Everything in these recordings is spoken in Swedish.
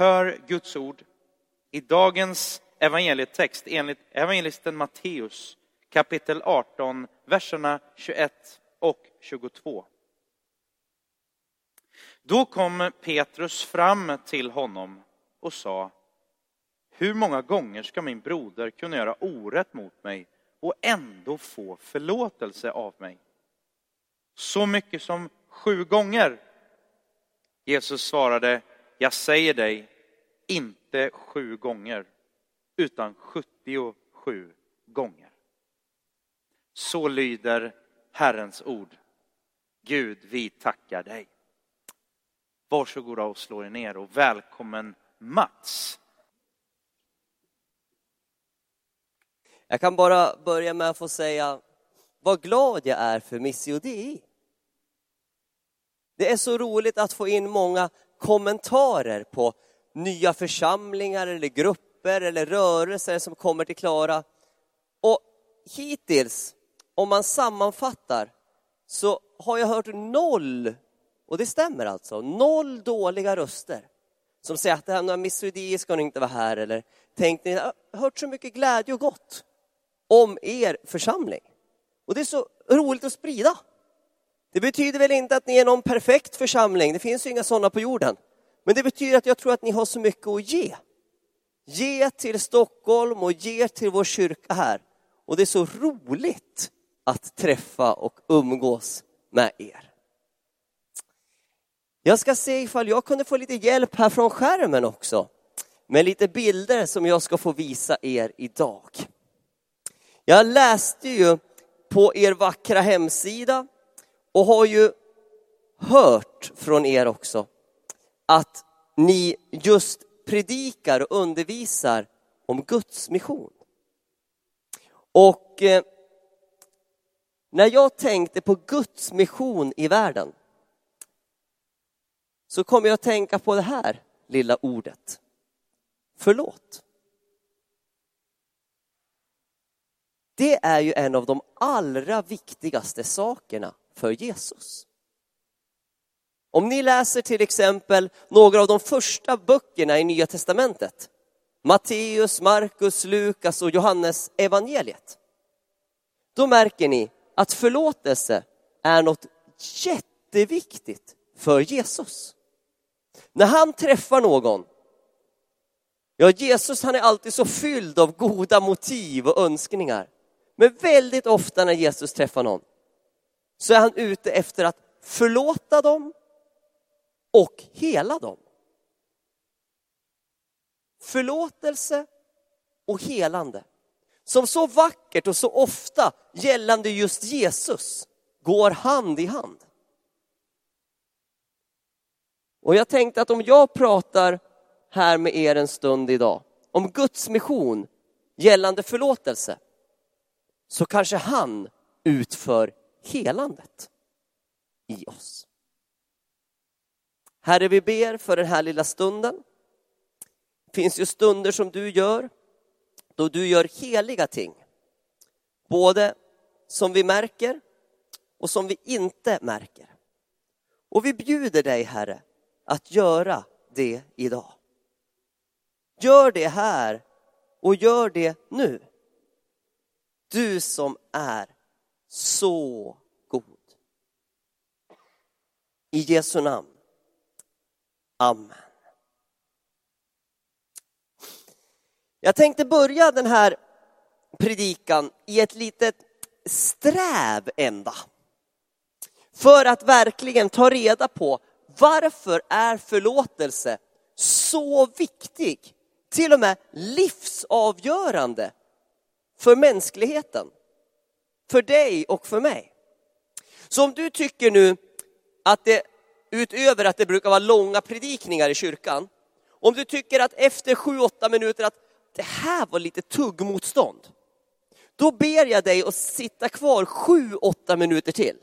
Hör Guds ord i dagens evangelietext enligt evangelisten Matteus kapitel 18, verserna 21 och 22. Då kom Petrus fram till honom och sa Hur många gånger ska min broder kunna göra orätt mot mig och ändå få förlåtelse av mig? Så mycket som sju gånger? Jesus svarade, jag säger dig, inte sju gånger, utan 77 gånger. Så lyder Herrens ord. Gud, vi tackar dig. Varsågoda och slå er ner och välkommen Mats. Jag kan bara börja med att få säga vad glad jag är för Missio Di. Det är så roligt att få in många kommentarer på nya församlingar eller grupper eller rörelser som kommer till Klara. Och hittills, om man sammanfattar, så har jag hört noll, och det stämmer alltså, noll dåliga röster som säger att det här med Missio ska ni inte vara här eller tänk ni, jag har hört så mycket glädje och gott om er församling. Och det är så roligt att sprida. Det betyder väl inte att ni är någon perfekt församling, det finns ju inga sådana på jorden. Men det betyder att jag tror att ni har så mycket att ge. Ge till Stockholm och ge till vår kyrka här. Och det är så roligt att träffa och umgås med er. Jag ska se ifall jag kunde få lite hjälp här från skärmen också. Med lite bilder som jag ska få visa er idag. Jag läste ju på er vackra hemsida och har ju hört från er också att ni just predikar och undervisar om Guds mission. Och eh, när jag tänkte på Guds mission i världen så kom jag att tänka på det här lilla ordet. Förlåt. Det är ju en av de allra viktigaste sakerna för Jesus. Om ni läser till exempel några av de första böckerna i Nya Testamentet, Matteus, Markus, Lukas och Johannes evangeliet. Då märker ni att förlåtelse är något jätteviktigt för Jesus. När han träffar någon, ja Jesus han är alltid så fylld av goda motiv och önskningar. Men väldigt ofta när Jesus träffar någon så är han ute efter att förlåta dem och hela dem. Förlåtelse och helande. Som så vackert och så ofta gällande just Jesus går hand i hand. Och jag tänkte att om jag pratar här med er en stund idag om Guds mission gällande förlåtelse så kanske han utför helandet i oss. Herre, vi ber för den här lilla stunden. Det finns ju stunder som du gör, då du gör heliga ting. Både som vi märker och som vi inte märker. Och vi bjuder dig, Herre, att göra det idag. Gör det här och gör det nu. Du som är så god. I Jesu namn. Amen. Jag tänkte börja den här predikan i ett litet sträv ända. För att verkligen ta reda på varför är förlåtelse så viktig, till och med livsavgörande för mänskligheten, för dig och för mig. Så om du tycker nu att det utöver att det brukar vara långa predikningar i kyrkan, om du tycker att efter sju, åtta minuter att det här var lite tuggmotstånd, då ber jag dig att sitta kvar sju, åtta minuter till.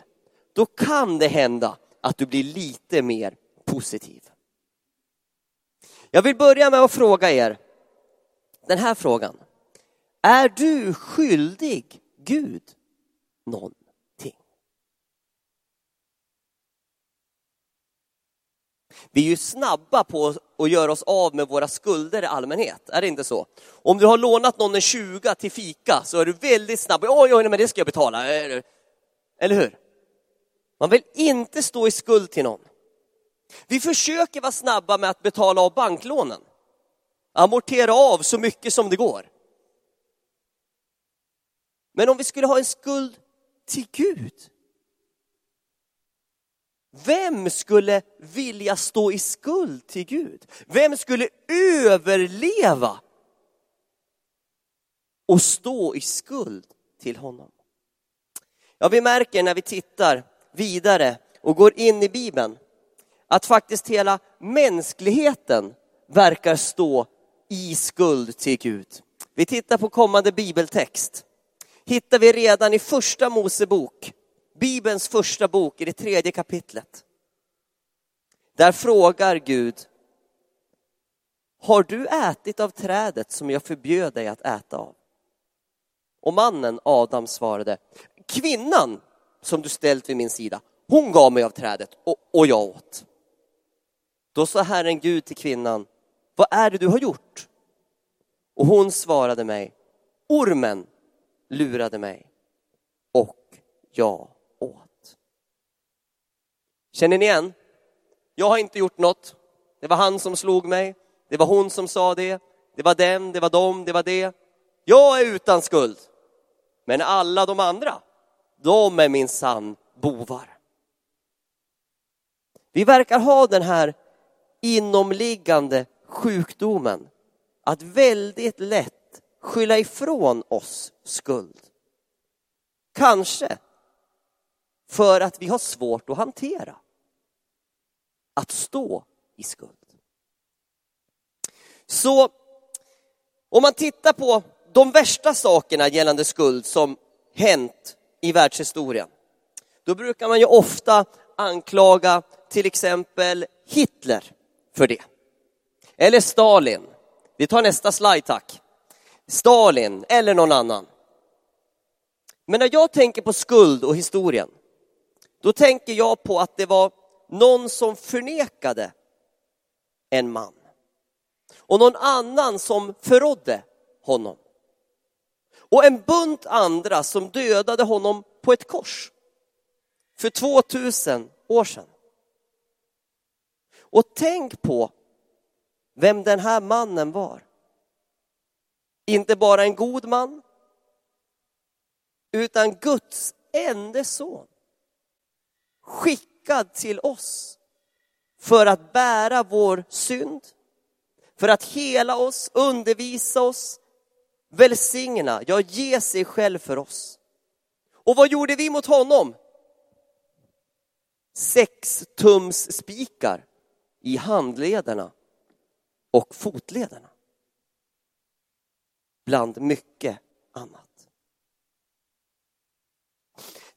Då kan det hända att du blir lite mer positiv. Jag vill börja med att fråga er den här frågan. Är du skyldig Gud någon Vi är ju snabba på att göra oss av med våra skulder i allmänhet, är det inte så? Om du har lånat någon en 20 till fika så är du väldigt snabb. Oj, oj, men det ska jag betala. Eh, eh, eller hur? Man vill inte stå i skuld till någon. Vi försöker vara snabba med att betala av banklånen. Amortera av så mycket som det går. Men om vi skulle ha en skuld till Gud, vem skulle vilja stå i skuld till Gud? Vem skulle överleva och stå i skuld till honom? Ja, vi märker när vi tittar vidare och går in i Bibeln att faktiskt hela mänskligheten verkar stå i skuld till Gud. Vi tittar på kommande bibeltext. Hittar vi redan i första Mosebok Bibelns första bok i det tredje kapitlet. Där frågar Gud, har du ätit av trädet som jag förbjöd dig att äta av? Och mannen Adam svarade, kvinnan som du ställt vid min sida, hon gav mig av trädet och, och jag åt. Då sa Herren Gud till kvinnan, vad är det du har gjort? Och hon svarade mig, ormen lurade mig och jag Känner ni igen? Jag har inte gjort något. Det var han som slog mig. Det var hon som sa det. Det var dem, det var dem, det var det. Jag är utan skuld. Men alla de andra, de är min sann bovar. Vi verkar ha den här inomliggande sjukdomen att väldigt lätt skylla ifrån oss skuld. Kanske för att vi har svårt att hantera att stå i skuld. Så om man tittar på de värsta sakerna gällande skuld som hänt i världshistorien, då brukar man ju ofta anklaga till exempel Hitler för det. Eller Stalin. Vi tar nästa slide tack. Stalin eller någon annan. Men när jag tänker på skuld och historien, då tänker jag på att det var någon som förnekade en man. Och någon annan som förrådde honom. Och en bunt andra som dödade honom på ett kors. För 2000 år sedan. Och tänk på vem den här mannen var. Inte bara en god man, utan Guds enda son. Skick skickad till oss för att bära vår synd, för att hela oss, undervisa oss, välsigna, ja ge sig själv för oss. Och vad gjorde vi mot honom? Sex tums spikar i handlederna och fotlederna. Bland mycket annat.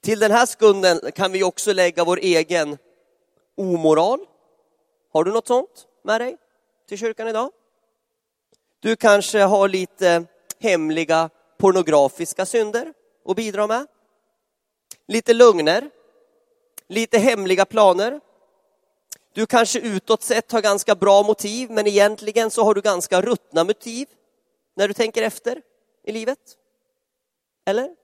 Till den här skulden kan vi också lägga vår egen omoral. Har du något sånt med dig till kyrkan idag? Du kanske har lite hemliga pornografiska synder att bidra med. Lite lögner, lite hemliga planer. Du kanske utåt sett har ganska bra motiv, men egentligen så har du ganska ruttna motiv när du tänker efter i livet. Eller?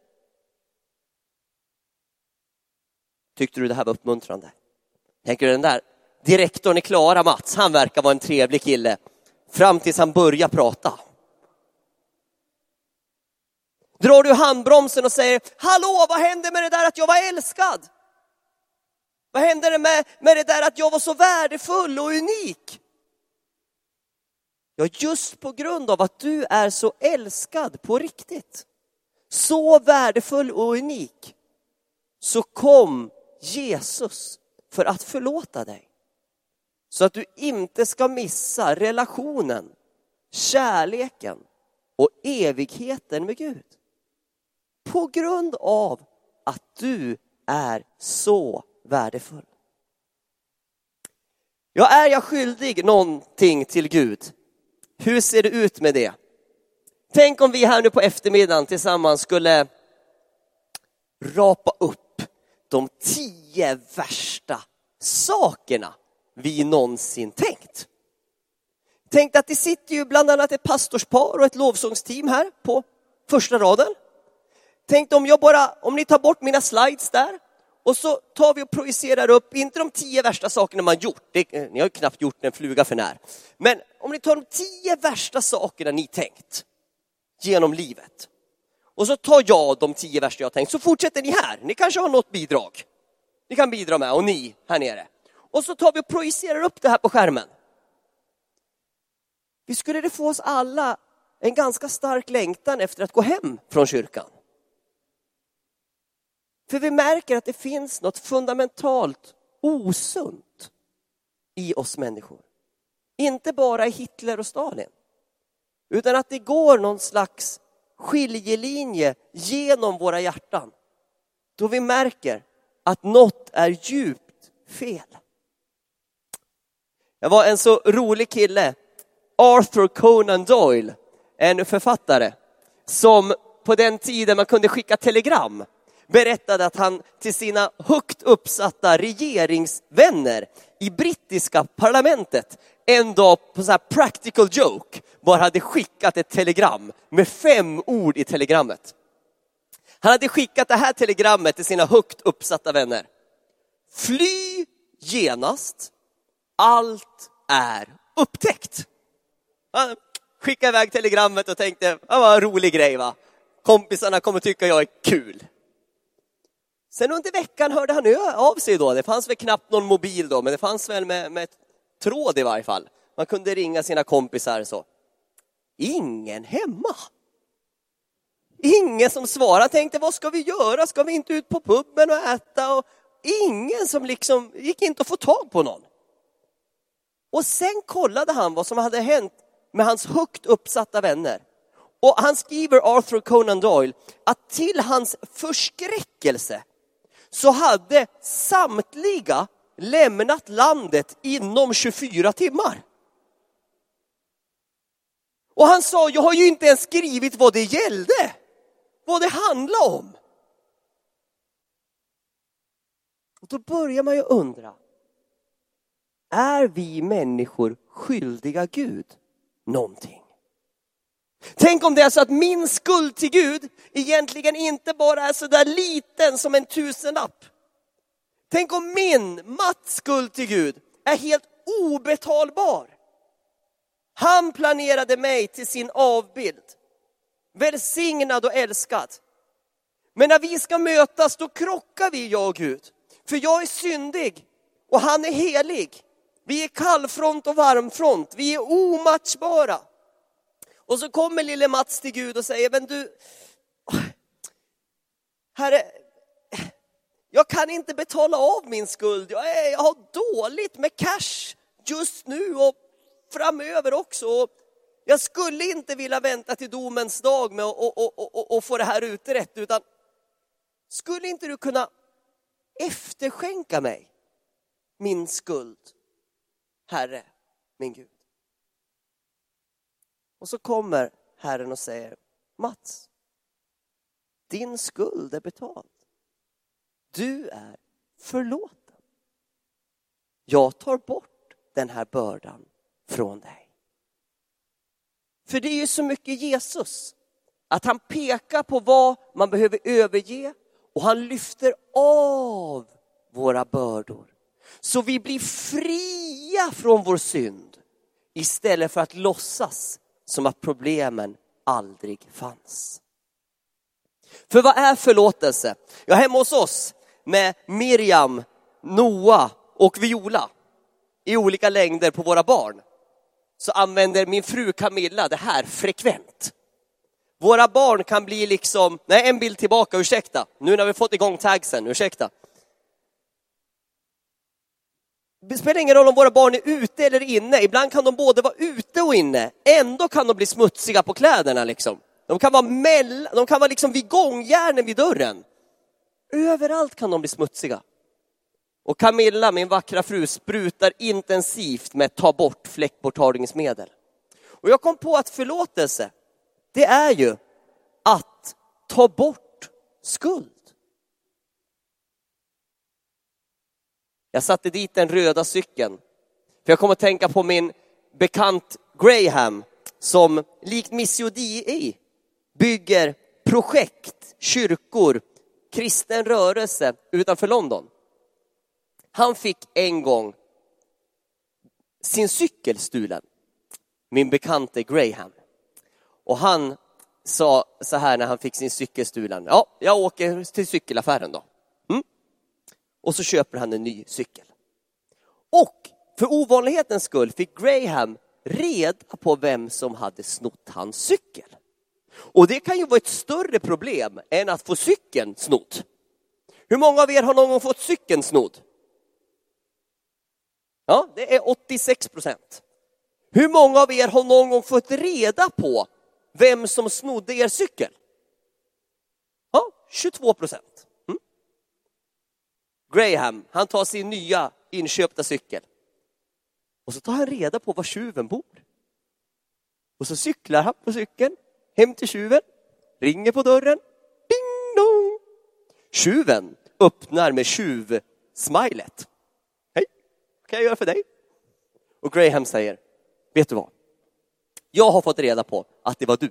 Tyckte du det här var uppmuntrande? Tänker du den där direktorn i Klara, Mats, han verkar vara en trevlig kille. Fram tills han börjar prata. Drar du handbromsen och säger, hallå, vad hände med det där att jag var älskad? Vad hände med, med det där att jag var så värdefull och unik? Ja, just på grund av att du är så älskad på riktigt, så värdefull och unik, så kom Jesus för att förlåta dig. Så att du inte ska missa relationen, kärleken och evigheten med Gud. På grund av att du är så värdefull. Ja, är jag skyldig någonting till Gud? Hur ser det ut med det? Tänk om vi här nu på eftermiddagen tillsammans skulle rapa upp de tio värsta sakerna vi någonsin tänkt. Tänk att det sitter ju bland annat ett pastorspar och ett lovsångsteam här på första raden. Tänk om jag bara, om ni tar bort mina slides där och så tar vi och projicerar upp, inte de tio värsta sakerna man gjort, det, eh, ni har ju knappt gjort en fluga för när. Men om ni tar de tio värsta sakerna ni tänkt genom livet. Och så tar jag de tio värsta jag tänkt, så fortsätter ni här. Ni kanske har något bidrag. Ni kan bidra med, och ni här nere. Och så tar vi och projicerar upp det här på skärmen. Vi skulle det få oss alla en ganska stark längtan efter att gå hem från kyrkan. För vi märker att det finns något fundamentalt osunt i oss människor. Inte bara i Hitler och Stalin. Utan att det går någon slags skiljelinje genom våra hjärtan. Då vi märker att något är djupt fel. Jag var en så rolig kille, Arthur Conan Doyle, en författare som på den tiden man kunde skicka telegram berättade att han till sina högt uppsatta regeringsvänner i brittiska parlamentet en dag på så här practical joke bara hade skickat ett telegram med fem ord i telegrammet. Han hade skickat det här telegrammet till sina högt uppsatta vänner. Fly genast, allt är upptäckt. Han skickade iväg telegrammet och tänkte, det var en rolig grej va. Kompisarna kommer tycka jag är kul. Sen under veckan hörde han av sig då. Det fanns väl knappt någon mobil då, men det fanns väl med, med tråd i varje fall. Man kunde ringa sina kompisar så. Ingen hemma. Ingen som svarade, tänkte vad ska vi göra? Ska vi inte ut på puben och äta? Och ingen som liksom, gick inte att få tag på någon. Och sen kollade han vad som hade hänt med hans högt uppsatta vänner. Och han skriver, Arthur Conan Doyle, att till hans förskräckelse så hade samtliga lämnat landet inom 24 timmar. Och han sa, jag har ju inte ens skrivit vad det gällde, vad det handlade om. Och då börjar man ju undra, är vi människor skyldiga Gud någonting? Tänk om det är så att min skuld till Gud egentligen inte bara är så där liten som en tusenlapp. Tänk om min, Mats skuld till Gud är helt obetalbar. Han planerade mig till sin avbild. Välsignad och älskad. Men när vi ska mötas då krockar vi, jag och Gud. För jag är syndig och han är helig. Vi är kallfront och varmfront. Vi är omatchbara. Och så kommer lille Mats till Gud och säger, men du, Herre, jag kan inte betala av min skuld. Jag, är, jag har dåligt med cash just nu och framöver också. Jag skulle inte vilja vänta till domens dag med att och, och, och, och få det här utrett, utan skulle inte du kunna efterskänka mig min skuld, Herre, min Gud? Och så kommer Herren och säger, Mats, din skuld är betald. Du är förlåten. Jag tar bort den här bördan från dig. För det är ju så mycket Jesus, att han pekar på vad man behöver överge och han lyfter av våra bördor. Så vi blir fria från vår synd istället för att låtsas som att problemen aldrig fanns. För vad är förlåtelse? Ja, hemma hos oss med Miriam, Noah och Viola i olika längder på våra barn så använder min fru Camilla det här frekvent. Våra barn kan bli liksom, nej en bild tillbaka, ursäkta, nu när vi fått igång tagsen, ursäkta. Det spelar ingen roll om våra barn är ute eller inne, ibland kan de både vara ute och inne, ändå kan de bli smutsiga på kläderna liksom. De kan vara, mellan, de kan vara liksom vid gångjärnen vid dörren. Överallt kan de bli smutsiga. Och Camilla, min vackra fru, sprutar intensivt med ta bort fläckborttagningsmedel. Och jag kom på att förlåtelse, det är ju att ta bort skuld. Jag satte dit den röda cykeln För jag kommer att tänka på min bekant Graham som likt Missio Dei bygger projekt, kyrkor, kristen rörelse utanför London. Han fick en gång sin cykel stulen, min bekante Graham. Och han sa så här när han fick sin cykel stulen. Ja, jag åker till cykelaffären då. Och så köper han en ny cykel. Och för ovanlighetens skull fick Graham reda på vem som hade snott hans cykel. Och det kan ju vara ett större problem än att få cykeln snodd. Hur många av er har någon gång fått cykeln snodd? Ja, det är 86 procent. Hur många av er har någon gång fått reda på vem som snodde er cykel? Ja, 22 procent. Graham, han tar sin nya inköpta cykel. Och så tar han reda på var tjuven bor. Och så cyklar han på cykeln hem till tjuven, ringer på dörren. Ding dong! Tjuven öppnar med tjuv-smilet. Hej, vad kan jag göra för dig? Och Graham säger, vet du vad? Jag har fått reda på att det var du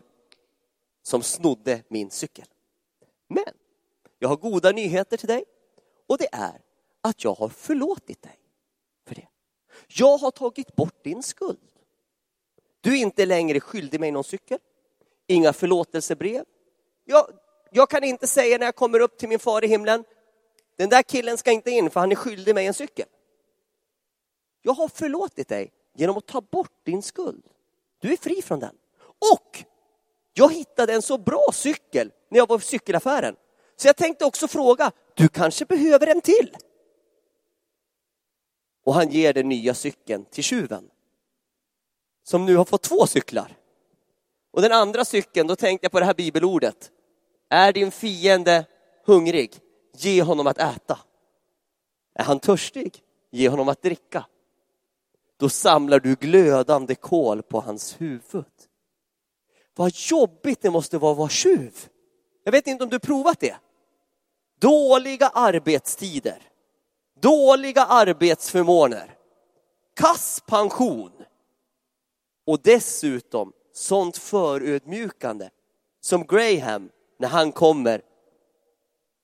som snodde min cykel. Men jag har goda nyheter till dig och det är att jag har förlåtit dig för det. Jag har tagit bort din skuld. Du är inte längre skyldig mig någon cykel, inga förlåtelsebrev. Jag, jag kan inte säga när jag kommer upp till min far i himlen, den där killen ska inte in för han är skyldig mig en cykel. Jag har förlåtit dig genom att ta bort din skuld. Du är fri från den. Och jag hittade en så bra cykel när jag var i cykelaffären. Så jag tänkte också fråga, du kanske behöver en till? Och han ger den nya cykeln till tjuven. Som nu har fått två cyklar. Och den andra cykeln, då tänkte jag på det här bibelordet. Är din fiende hungrig, ge honom att äta. Är han törstig, ge honom att dricka. Då samlar du glödande kol på hans huvud. Vad jobbigt det måste vara att vara tjuv. Jag vet inte om du provat det. Dåliga arbetstider, dåliga arbetsförmåner, kass pension och dessutom sånt förödmjukande som Graham när han kommer,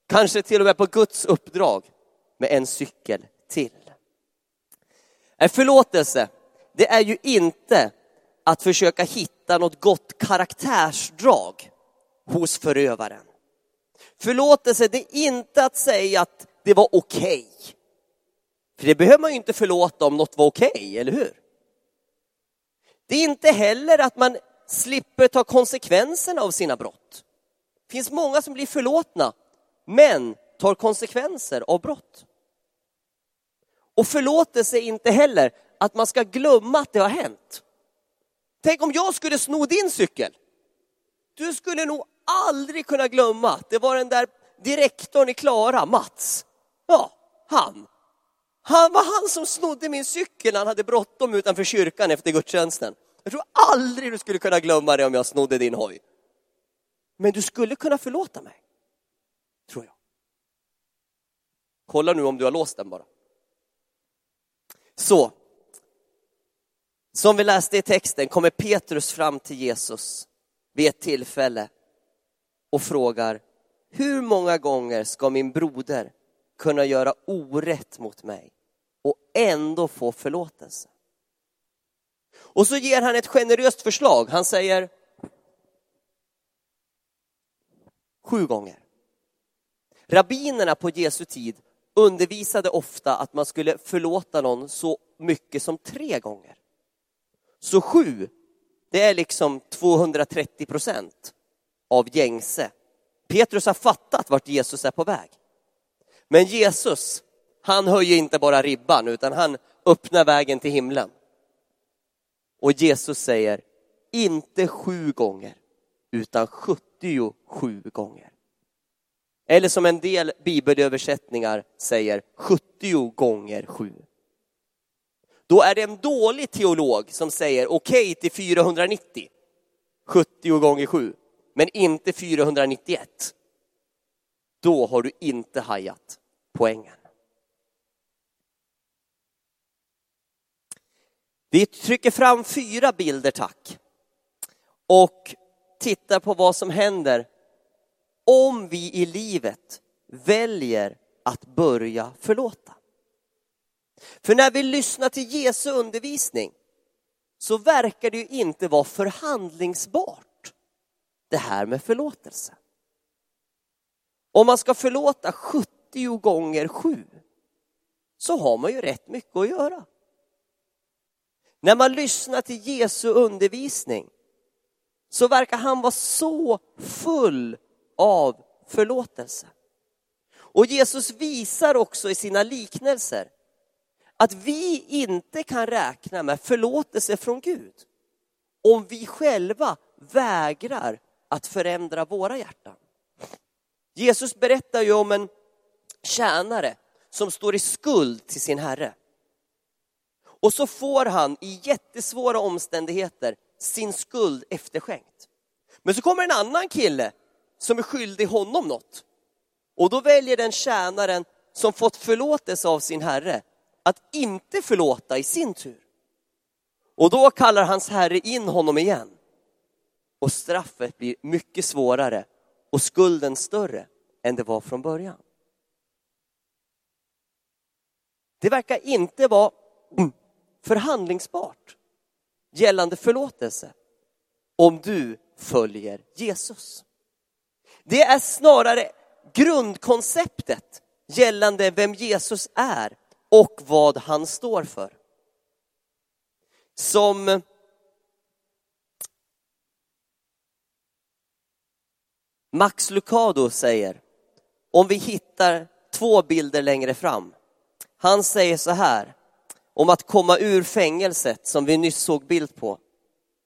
kanske till och med på Guds uppdrag, med en cykel till. En förlåtelse, det är ju inte att försöka hitta något gott karaktärsdrag hos förövaren. Förlåtelse, det är inte att säga att det var okej. Okay. För det behöver man ju inte förlåta om något var okej, okay, eller hur? Det är inte heller att man slipper ta konsekvenserna av sina brott. Det finns många som blir förlåtna, men tar konsekvenser av brott. Och förlåtelse är inte heller att man ska glömma att det har hänt. Tänk om jag skulle sno din cykel. Du skulle nog aldrig kunna glömma att det var den där direktorn i Klara, Mats. Ja, han. Han var han som snodde min cykel när han hade bråttom utanför kyrkan efter gudstjänsten. Jag tror aldrig du skulle kunna glömma det om jag snodde din hoj. Men du skulle kunna förlåta mig. Tror jag. Kolla nu om du har låst den bara. Så. Som vi läste i texten kommer Petrus fram till Jesus vid ett tillfälle och frågar hur många gånger ska min broder kunna göra orätt mot mig och ändå få förlåtelse? Och så ger han ett generöst förslag. Han säger sju gånger. Rabbinerna på Jesu tid undervisade ofta att man skulle förlåta någon så mycket som tre gånger. Så sju, det är liksom 230 procent av gängse. Petrus har fattat vart Jesus är på väg. Men Jesus, han höjer inte bara ribban utan han öppnar vägen till himlen. Och Jesus säger, inte sju gånger, utan 77 gånger. Eller som en del bibelöversättningar säger, 70 gånger sju. Då är det en dålig teolog som säger okej okay till 490, 70 gånger sju, men inte 491. Då har du inte hajat poängen. Vi trycker fram fyra bilder, tack. Och tittar på vad som händer om vi i livet väljer att börja förlåta. För när vi lyssnar till Jesu undervisning så verkar det ju inte vara förhandlingsbart det här med förlåtelse. Om man ska förlåta 70 gånger 7 så har man ju rätt mycket att göra. När man lyssnar till Jesu undervisning så verkar han vara så full av förlåtelse. Och Jesus visar också i sina liknelser att vi inte kan räkna med förlåtelse från Gud om vi själva vägrar att förändra våra hjärtan. Jesus berättar ju om en tjänare som står i skuld till sin herre. Och så får han i jättesvåra omständigheter sin skuld efterskänkt. Men så kommer en annan kille som är skyldig honom något. Och då väljer den tjänaren som fått förlåtelse av sin herre att inte förlåta i sin tur. Och då kallar hans herre in honom igen. Och straffet blir mycket svårare och skulden större än det var från början. Det verkar inte vara förhandlingsbart gällande förlåtelse om du följer Jesus. Det är snarare grundkonceptet gällande vem Jesus är och vad han står för. Som Max Lucado säger, om vi hittar två bilder längre fram. Han säger så här, om att komma ur fängelset som vi nyss såg bild på.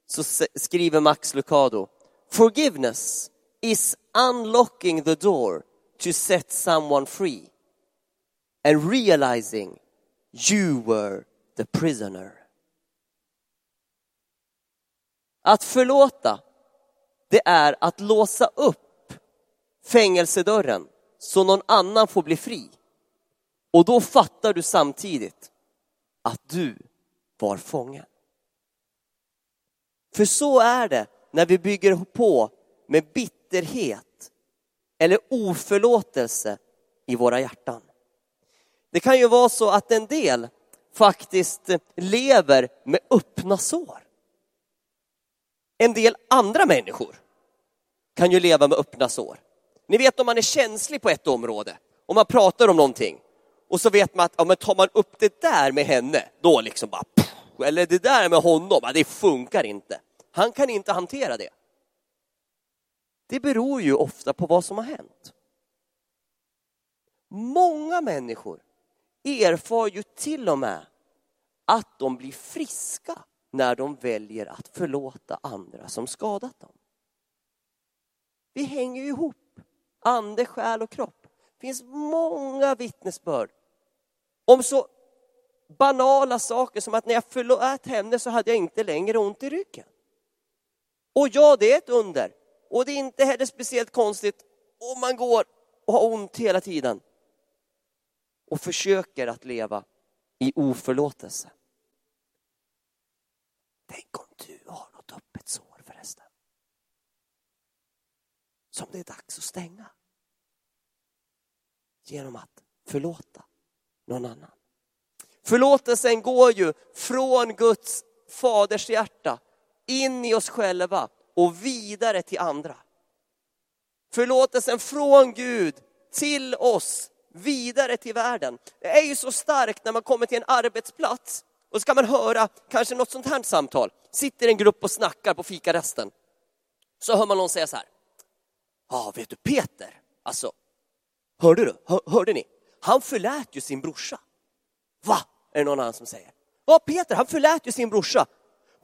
Så skriver Max Lucado, Forgiveness is unlocking the door to set someone free and realizing you were the prisoner. Att förlåta, det är att låsa upp fängelsedörren så någon annan får bli fri. Och då fattar du samtidigt att du var fången. För så är det när vi bygger på med bitterhet eller oförlåtelse i våra hjärtan. Det kan ju vara så att en del faktiskt lever med öppna sår. En del andra människor kan ju leva med öppna sår. Ni vet om man är känslig på ett område, och man pratar om någonting och så vet man att om tar man upp det där med henne, då liksom bara, eller det där med honom, det funkar inte. Han kan inte hantera det. Det beror ju ofta på vad som har hänt. Många människor erfar ju till och med att de blir friska när de väljer att förlåta andra som skadat dem. Vi hänger ju ihop, ande, själ och kropp. Det finns många vittnesbörd om så banala saker som att när jag förlät henne så hade jag inte längre ont i ryggen. Och ja, det är ett under. Och det är inte heller speciellt konstigt om man går och har ont hela tiden och försöker att leva i oförlåtelse. Tänk om du har något öppet sår förresten. Som det är dags att stänga. Genom att förlåta någon annan. Förlåtelsen går ju från Guds faders hjärta in i oss själva och vidare till andra. Förlåtelsen från Gud till oss, vidare till världen. Det är ju så starkt när man kommer till en arbetsplats och så kan man höra kanske något sånt här samtal. Sitter en grupp och snackar på fikaresten. Så hör man någon säga så här. Ja, ah, vet du Peter, alltså, hörde du? Hör, hörde ni? Han förlät ju sin brorsa. Va? Är det någon annan som säger. Ja, Peter, han förlät ju sin brorsa.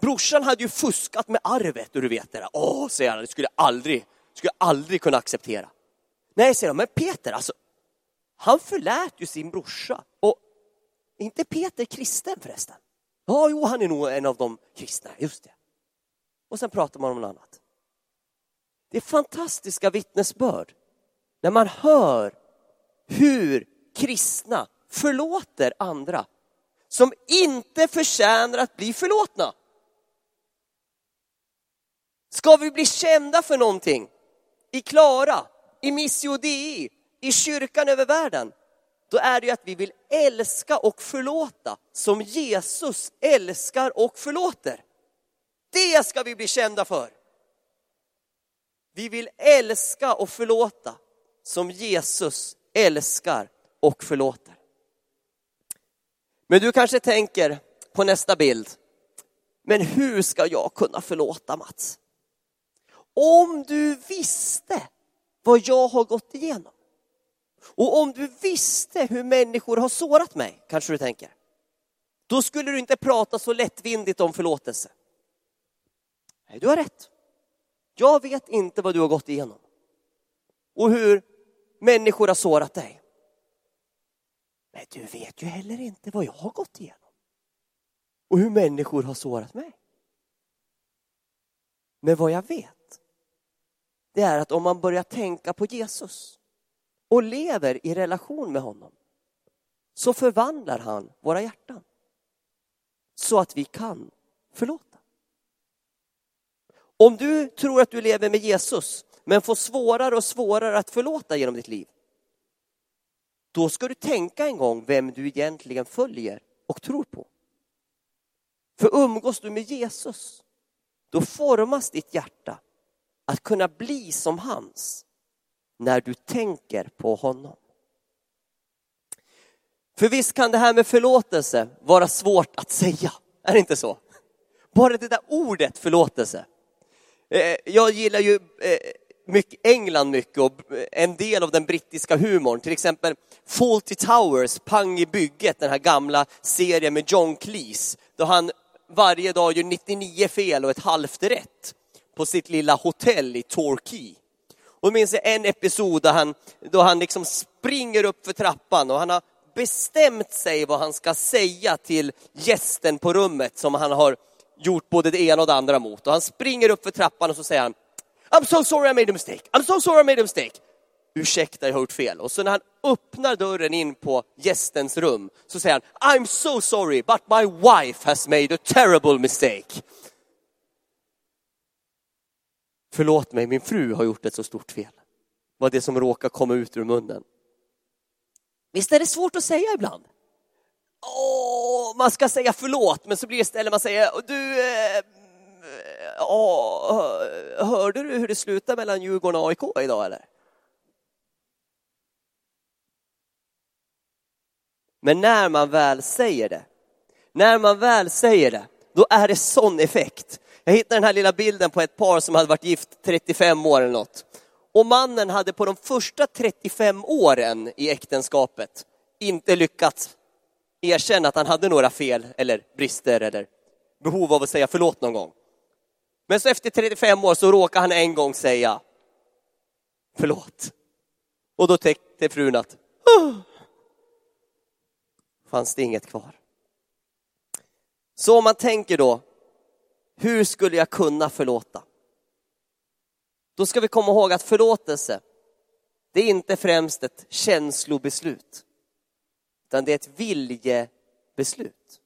Brorsan hade ju fuskat med arvet och du vet det där. Åh, säger han, det skulle jag aldrig, skulle jag aldrig kunna acceptera. Nej, säger de, men Peter, alltså, han förlät ju sin brorsa. Och är inte Peter kristen förresten? Ja, jo, han är nog en av de kristna, just det. Och sen pratar man om något annat. Det är fantastiska vittnesbörd när man hör hur kristna förlåter andra som inte förtjänar att bli förlåtna. Ska vi bli kända för någonting i Klara, i Missio Dei, i kyrkan över världen, då är det ju att vi vill älska och förlåta som Jesus älskar och förlåter. Det ska vi bli kända för. Vi vill älska och förlåta som Jesus älskar och förlåter. Men du kanske tänker på nästa bild, men hur ska jag kunna förlåta Mats? Om du visste vad jag har gått igenom och om du visste hur människor har sårat mig, kanske du tänker, då skulle du inte prata så lättvindigt om förlåtelse. Nej, du har rätt. Jag vet inte vad du har gått igenom och hur människor har sårat dig. Men du vet ju heller inte vad jag har gått igenom och hur människor har sårat mig. Men vad jag vet, det är att om man börjar tänka på Jesus och lever i relation med honom så förvandlar han våra hjärtan så att vi kan förlåta. Om du tror att du lever med Jesus men får svårare och svårare att förlåta genom ditt liv, då ska du tänka en gång vem du egentligen följer och tror på. För umgås du med Jesus, då formas ditt hjärta att kunna bli som hans när du tänker på honom. För visst kan det här med förlåtelse vara svårt att säga, är det inte så? Bara det där ordet förlåtelse. Eh, jag gillar ju eh, mycket, England mycket och eh, en del av den brittiska humorn. Till exempel Fawlty Towers, Pang i bygget, den här gamla serien med John Cleese. Då han varje dag gör 99 fel och ett halvt rätt på sitt lilla hotell i Torquay. Och minns jag en episod där han, då han liksom springer upp för trappan och han har bestämt sig vad han ska säga till gästen på rummet som han har gjort både det ena och det andra mot. Och han springer upp för trappan och så säger han I'm so sorry I made a mistake. I'm so sorry I made a mistake. Ursäkta, jag har gjort fel. Och så när han öppnar dörren in på gästens rum så säger han I'm so sorry but my wife has made a terrible mistake. Förlåt mig, min fru har gjort ett så stort fel. Var det som råkar komma ut ur munnen. Visst är det svårt att säga ibland? Åh, man ska säga förlåt, men så blir det istället man säger, du, eh, eh åh, hörde du hur det slutade mellan Djurgården och AIK idag eller? Men när man väl säger det, när man väl säger det, då är det sån effekt. Jag hittade den här lilla bilden på ett par som hade varit gift 35 år eller något. Och mannen hade på de första 35 åren i äktenskapet inte lyckats erkänna att han hade några fel eller brister eller behov av att säga förlåt någon gång. Men så efter 35 år så råkar han en gång säga förlåt. Och då tänkte frun att oh, fanns det inget kvar. Så om man tänker då, hur skulle jag kunna förlåta? Då ska vi komma ihåg att förlåtelse, det är inte främst ett känslobeslut, utan det är ett viljebeslut.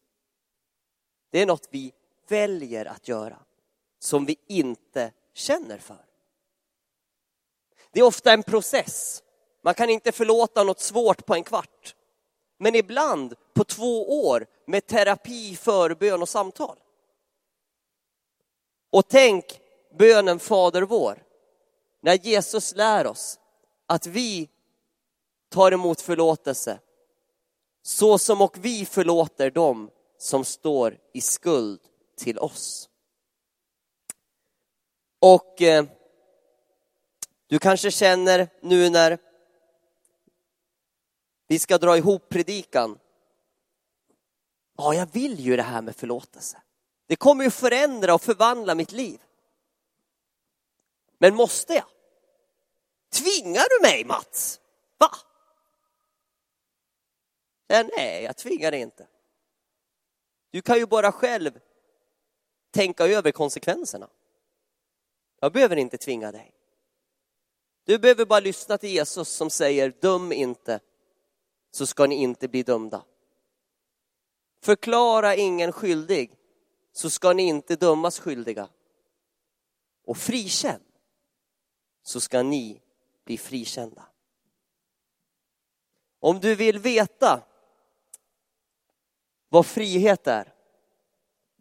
Det är något vi väljer att göra, som vi inte känner för. Det är ofta en process. Man kan inte förlåta något svårt på en kvart. Men ibland på två år med terapi, förbön och samtal. Och tänk bönen Fader vår, när Jesus lär oss att vi tar emot förlåtelse så som och vi förlåter dem som står i skuld till oss. Och eh, du kanske känner nu när vi ska dra ihop predikan. Ja, jag vill ju det här med förlåtelse. Det kommer ju förändra och förvandla mitt liv. Men måste jag? Tvingar du mig Mats? Va? Nej, jag tvingar dig inte. Du kan ju bara själv tänka över konsekvenserna. Jag behöver inte tvinga dig. Du behöver bara lyssna till Jesus som säger döm inte så ska ni inte bli dömda. Förklara ingen skyldig, så ska ni inte dömas skyldiga. Och frikänn, så ska ni bli frikända. Om du vill veta vad frihet är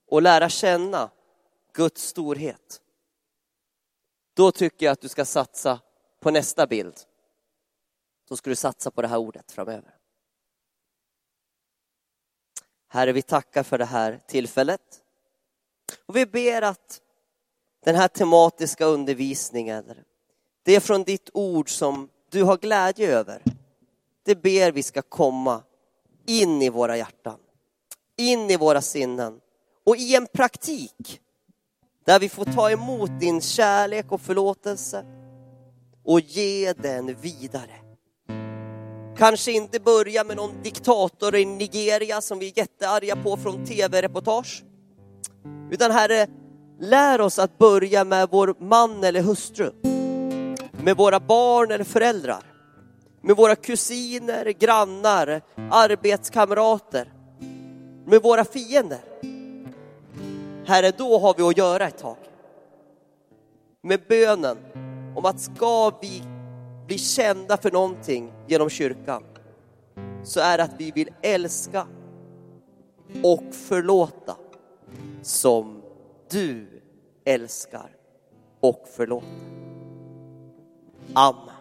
och lära känna Guds storhet, då tycker jag att du ska satsa på nästa bild. Då ska du satsa på det här ordet framöver. Herre, vi tackar för det här tillfället. Och vi ber att den här tematiska undervisningen, det är från ditt ord som du har glädje över. Det ber vi ska komma in i våra hjärtan, in i våra sinnen och i en praktik där vi får ta emot din kärlek och förlåtelse och ge den vidare. Kanske inte börja med någon diktator i Nigeria som vi är jättearga på från tv-reportage. Utan Herre, lär oss att börja med vår man eller hustru. Med våra barn eller föräldrar. Med våra kusiner, grannar, arbetskamrater. Med våra fiender. Herre, då har vi att göra ett tag. Med bönen om att ska vi bli kända för någonting genom kyrkan så är det att vi vill älska och förlåta som du älskar och förlåter. Amen.